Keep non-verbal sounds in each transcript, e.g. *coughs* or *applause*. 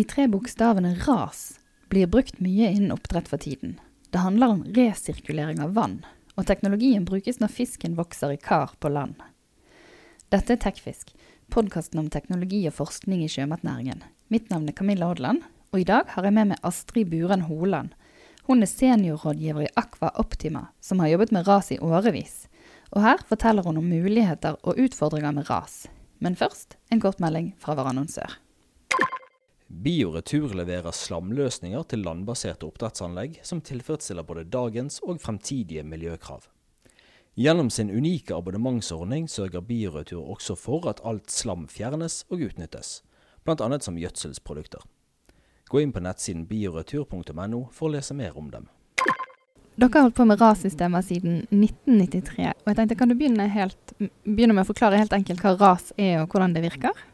De tre bokstavene RAS blir brukt mye innen oppdrett for tiden. Det handler om resirkulering av vann, og teknologien brukes når fisken vokser i kar på land. Dette er Tekfisk, podkasten om teknologi og forskning i sjømatnæringen. Mitt navn er Camilla Odland, og i dag har jeg med meg Astrid Buren Holand. Hun er seniorrådgiver i Aqua Optima, som har jobbet med ras i årevis. Og her forteller hun om muligheter og utfordringer med ras. Men først en kort melding fra vår annonsør. Bioretur leverer slamløsninger til landbaserte oppdrettsanlegg som tilfredsstiller både dagens og fremtidige miljøkrav. Gjennom sin unike abonnementsordning sørger Bioretur også for at alt slam fjernes og utnyttes, bl.a. som gjødselsprodukter. Gå inn på nettsiden bioretur.no for å lese mer om dem. Dere har holdt på med RAS-systemer siden 1993. og jeg tenkte, Kan du begynne, helt, begynne med å forklare helt enkelt hva RAS er og hvordan det virker?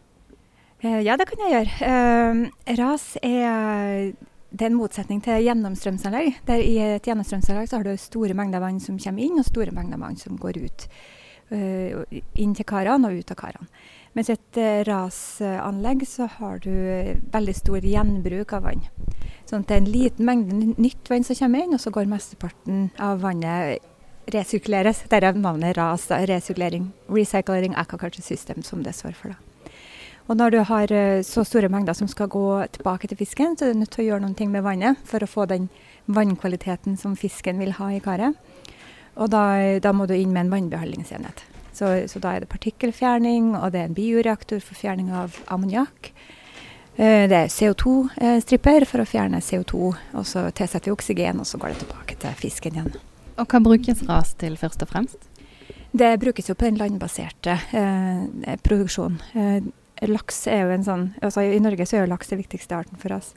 Eh, ja, det kan jeg gjøre. Uh, ras er det er en motsetning til gjennomstrømsanlegg. Der I et gjennomstrømsanlegg så har du store mengder vann som kommer inn, og store mengder vann som går ut. Uh, inn til karene og ut av karene. Mens et uh, rasanlegg så har du veldig stor gjenbruk av vann. Sånn at det er en liten mengde nytt vann som kommer inn, og så går mesteparten av vannet resirkuleres. Derav navnet RAS, resirkulering, Recycling Aquaculture System, som det står for. da. Og når du har eh, så store mengder som skal gå tilbake til fisken, så er du nødt til å gjøre noe med vannet for å få den vannkvaliteten som fisken vil ha i karet. Og da, da må du inn med en vannbehandlingsenhet. Så, så, da er det partikkelfjerning, og det er en bioreaktor for fjerning av ammoniakk. Eh, det er CO2-stripper eh, for å fjerne CO2, og så tilsetter vi oksygen, og så går det tilbake til fisken igjen. Og hva brukes ras til først og fremst? Det brukes jo på den landbaserte eh, produksjonen. Eh, laks er jo en sånn altså I Norge så er jo laks den viktigste arten for oss.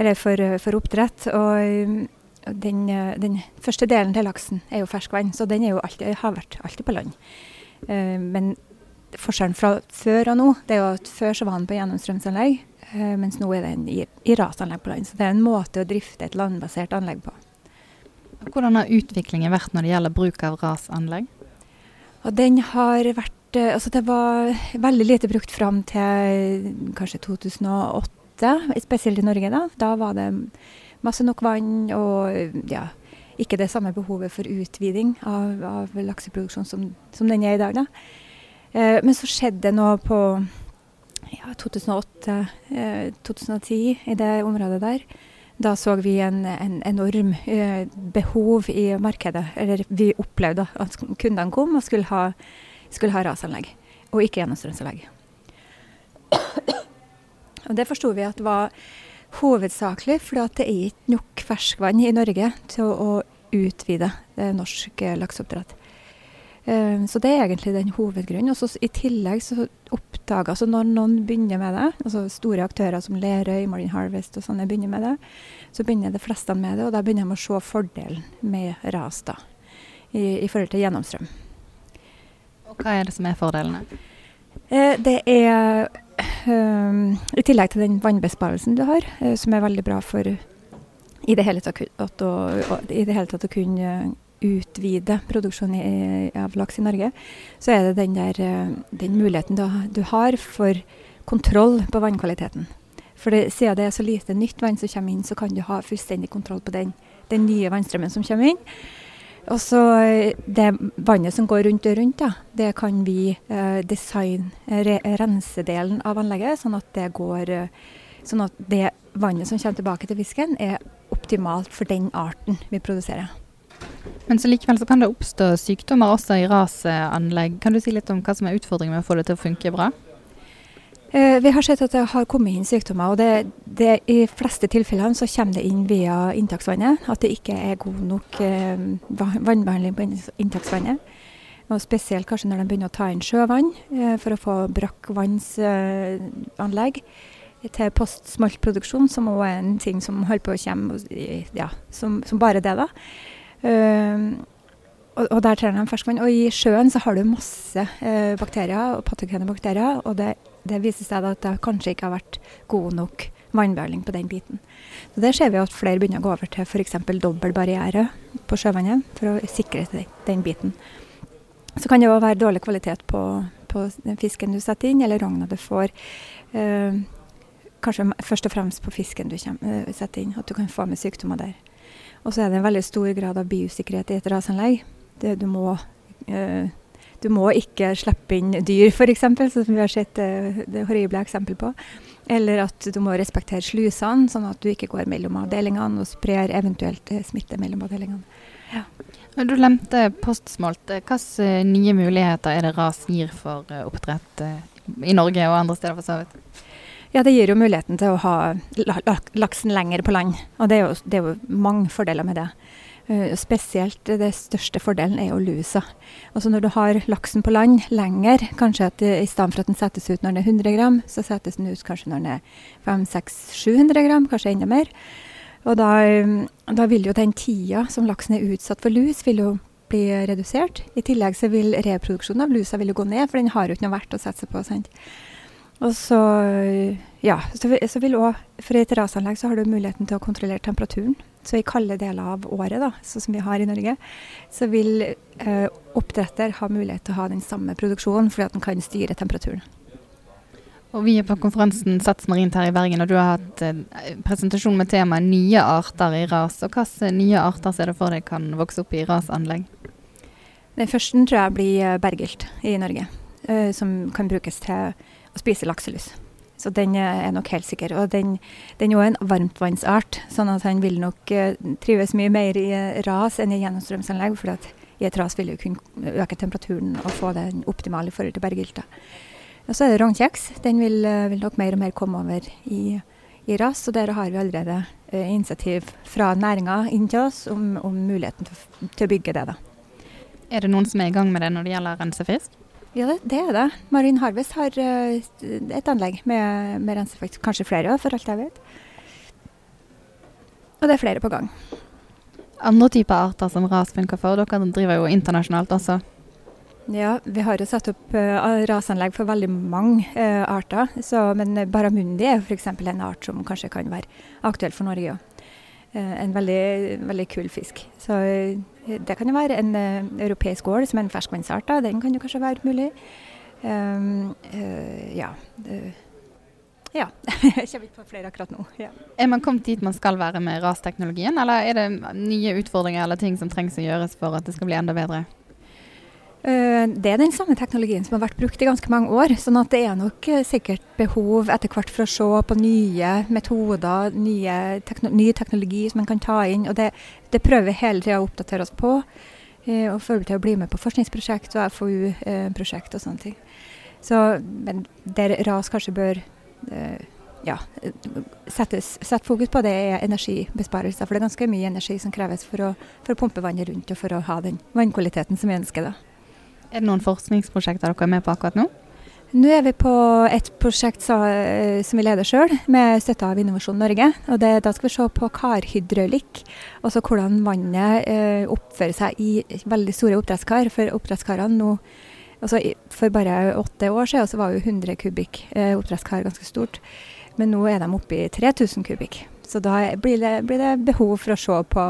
Eller for, for oppdrett. Og den, den, første delen til laksen er jo ferskvann, så den jo alltid, har vært alltid på land. Uh, men forskjellen fra før og nå, det er jo at før så var den på gjennomstrømsanlegg, uh, mens nå er den i, i rasanlegg på land. Så det er en måte å drifte et landbasert anlegg på. Hvordan har utviklingen vært når det gjelder bruk av rasanlegg? Og den har vært Eh, altså det var veldig lite brukt fram til kanskje 2008, spesielt i Norge. Da Da var det masse nok vann og ja, ikke det samme behovet for utviding av, av lakseproduksjon som, som, den er i dag. Da. Eh, men så skjedde det noe på ja, 2008-2010 eh, i det området der. Da så vi en, en enorm eh, behov i markedet. Eller vi opplevde at kundene kom og skulle ha skulle ha rasanlegg, og ikke gjennomstrømsanlegg. *coughs* Og det forsto vi at var hovedsakelig fordi det er ikke nok ferskvann i Norge til å utvide norsk lakseoppdrett. Eh, så det er egentlig den hovedgrunnen. Og så I tillegg så oppdaga altså Når noen begynner med det, altså store aktører som Lerøy, Marine Harvest og sånne begynner med det, så begynner de fleste med det, og da begynner de å se fordelen med ras da, i, i forhold til gjennomstrøm. Hva er det som er fordelene? Eh, det er um, I tillegg til den vannbesparelsen du har, uh, som er veldig bra for i det hele tatt, å, i det hele tatt å kunne utvide produksjonen av laks i Norge, så er det den, der, den muligheten du, du, har for kontroll på vannkvaliteten. For det, siden det er så lite nytt vann som kommer inn, så kan du ha fullstendig kontroll på den, den nye vannstrømmen som kommer inn. Og så eh, det vannet som går rundt og rundt, da, det kan vi eh, designe re, rensedelen av anlegget, sånn at det går eh, Sånn at det vannet som kommer tilbake til fisken, er optimalt for den arten vi produserer. Men så likevel så kan det oppstå sykdommer også i rasanlegg. Kan du si litt om hva som er utfordringen med å få det til å funke bra? Eh, vi har sett at det har kommet inn sykdommer. og det, det, I fleste tilfellene så kommer det inn via inntaksvannet. At det ikke er god nok eh, vannbehandling på inntaksvannet. Og Spesielt kanskje når de begynner å ta inn sjøvann eh, for å få brakkvannsanlegg eh, til postsmoltproduksjon, som òg er en ting som holder på å komme ja, som, som bare det. da. Uh, og, der trenger de ferskvann. Og i sjøen så har du masse eh, bakterier, og patogene bakterier. Og det det viser seg at det kanskje ikke har vært god nok vannbehandling på den biten. Så Der ser vi at flere begynner å gå over til f.eks. dobbel barriere på sjøvannet for å sikre den, biten. Så kan det òg være dårlig kvalitet på, på, den fisken du setter inn, eller rogna du får. Eh, kanskje først og fremst på fisken du kommer, uh, setter inn, at du kan få med sykdommer der. Og så er det en veldig stor grad av biosikkerhet i et rasanlegg. Det, du, må, uh, du må ikke slippe inn dyr, f.eks., som vi har sett det, det horrible eksempel på. Eller at du må respektere slusene, sånn at du ikke går mellom avdelingene og sprer eventuelt smitte mellom avdelingene. Ja. Du lemte postsmolt. Hvilke nye muligheter er det RAS gir for oppdrett i Norge og andre steder for så vidt? Ja, Det gir jo muligheten til å ha laksen lenger på land. Og det er jo, det er jo mange fordeler med det. Uh, spesielt det største fordelen er jo lusa. Altså Når du har laksen på land lenger, kanskje at i stedet for at den settes ut når den er 100 gram, så settes den ut kanskje når den er 500-700 gram, kanskje enda mer. Og da, da, vil jo den tida som laksen er utsatt for lus, vil jo bli redusert. I tillegg så vil reproduksjonen av lusa vil jo gå ned, for den har jo ikke noe verdt å sette seg på. sant? Og så, ja, så, så vil også, For et rasanlegg så har du muligheten til å kontrollere temperaturen. Så i kalde deler av året, da, sånn som vi har i Norge, så vil eh, oppdretter ha mulighet til å ha den samme produksjonen, fordi at den kan styre temperaturen. Og Vi er på konferansen Sats marint her i Bergen, og du har hatt eh, presentasjon med temaet nye arter i ras. Og Hvilke nye arter ser du for deg kan vokse opp i rasanlegg? Den første tror jeg blir eh, bergilt i Norge, eh, som kan brukes til å spise lakselus. Så den er nok helt sikker. Og den, den er jo en varmtvannsart, sånn at han vil nok uh, trives mye mer i ras enn i gjennomstrømsanlegg. For at i et ras vil du kunne øke temperaturen og få den optimale i forhold til berggylta. Og så er det rognkjeks. Den vil, uh, vil, nok mer og mer komme over i, i ras. Og der har vi allerede initiativ fra næringa inn til oss om, om muligheten til, til, å bygge det. da. Er det noen som er i gang med det når det gjelder rensefisk? Ja, det, er det. Marine Harvest har uh, et anlegg med, med rensefakt. Kanskje flere, for alt jeg vet. Og det er flere på gang. Andre typer arter som ras funker for? Dere driver jo internasjonalt også. Ja, vi har jo satt opp uh, rasanlegg for veldig mange uh, arter. Så, men barramundi er f.eks. en art som kanskje kan være aktuell for Norge òg. Uh, en veldig, veldig kul fisk. Så det kan jo være en uh, europeisk ål som er en ferskvannsart. Den kan jo kanskje være mulig. Um, uh, ja. Uh, ja. *laughs* Jeg kommer ikke på flere akkurat nå. Ja. Er man kommet dit man skal være med rasteknologien, eller er det nye utfordringer eller ting som trengs å gjøres for at det skal bli enda bedre? Eh, det er den samme teknologien som har vært brukt i ganske mange år. sånn at det er nok eh, sikkert behov etter hvert for å se på nye metoder, nye tekno ny teknologi som man kan ta inn. og Det, det prøver vi hele tida å oppdatere oss på. Eh, og føler til å bli med på forskningsprosjekt og FoU-prosjekt og sånne ting. Så, men der RAS kanskje bør ja, settes, sette fokus på det er energibesparelser. For det er ganske mye energi som kreves for å, for å pumpe vannet rundt og for å ha den vannkvaliteten som vi ønsker. da. Er det noen forskningsprosjekter dere er med på akkurat nå? Nå er vi på et prosjekt eh, som vi leder sjøl, med støtte av Innovasjon Norge. og det, Da skal vi se på karhydraulikk, altså hvordan vannet eh, oppfører seg i veldig store oppdrettskar. For oppdrettskarene nå altså For bare åtte år siden så var jo 100 kubikk eh, oppdrettskar ganske stort. Men nå er de oppe i 3000 kubikk. Så da blir det, blir det, behov for å se på,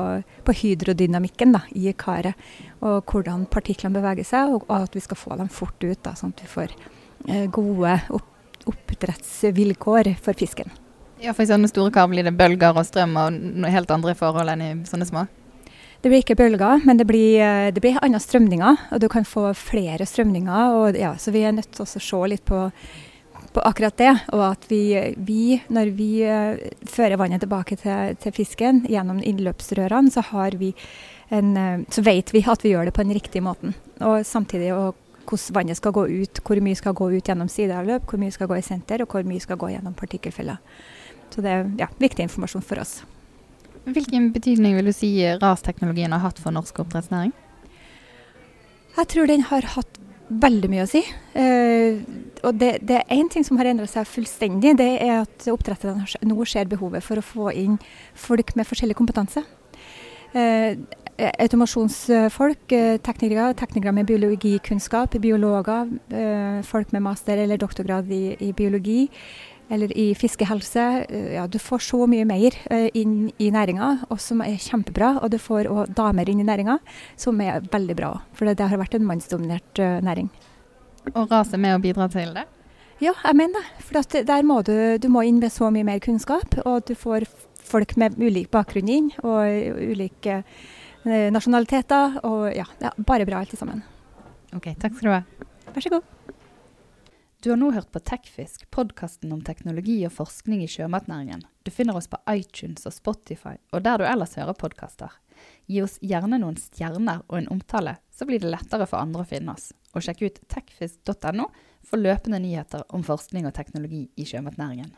på hydrodynamikken da, i karet. Og hvordan partiklene beveger seg, og, og, at vi skal få dem fort ut. Da, sånn at vi får eh, gode opp, oppdrettsvilkår for fisken. Ja, For i sånne store kar blir det bølger og strøm og helt andre forhold enn i sånne små? Det blir ikke bølger, men det blir, eh, det blir andre strømninger. Og du kan få flere strømninger. Og, ja, så vi er nødt til å se litt på på akkurat det. Og at vi, vi når vi uh, fører vannet tilbake til, til, fisken gjennom innløpsrørene, så, en, uh, så vet vi at vi gjør det på den riktige måten. Og samtidig og hvordan vannet skal gå ut, hvor mye skal gå ut gjennom sideavløp, hvor mye skal gå i senter, og hvor mye skal gå gjennom partikkelfeller. Så det er ja, viktig informasjon for oss. Hvilken betydning vil du si rasteknologien har hatt for norsk oppdrettsnæring? Jeg tror den har hatt veldig mye å si. Uh, og det, det er én ting som har endra seg fullstendig. Det er at oppdretterne nå ser behovet for å få inn folk med forskjellig kompetanse. Uh, automasjonsfolk, uh, teknikere, teknikere med biologikunnskap, biologer, folk med master eller doktorgrad i, i biologi eller i fiskehelse. Ja, du får så mye mer inn i næringa, som er kjempebra. Og du får òg damer inn i næringa, som er veldig bra. For det, har vært en mannsdominert næring. Og RAS er med å bidra til det? Ja, jeg mener det. For der må du, du må inn med så mye mer kunnskap, og du får folk med ulik bakgrunn inn, og ulike eh, nasjonaliteter. Og ja, er bare bra alt sammen. Ok, takk skal du ha. Vær så god. Du har nå hørt på Tekfisk, podkasten om teknologi og forskning i sjømatnæringen. Du finner oss på iTunes og Spotify, og der du ellers hører podkaster. Gi oss gjerne noen stjerner og en omtale, så blir det lettere for andre å finne oss. Og sjekk ut tekfisk.no for løpende nyheter om forskning og teknologi i sjømatnæringen.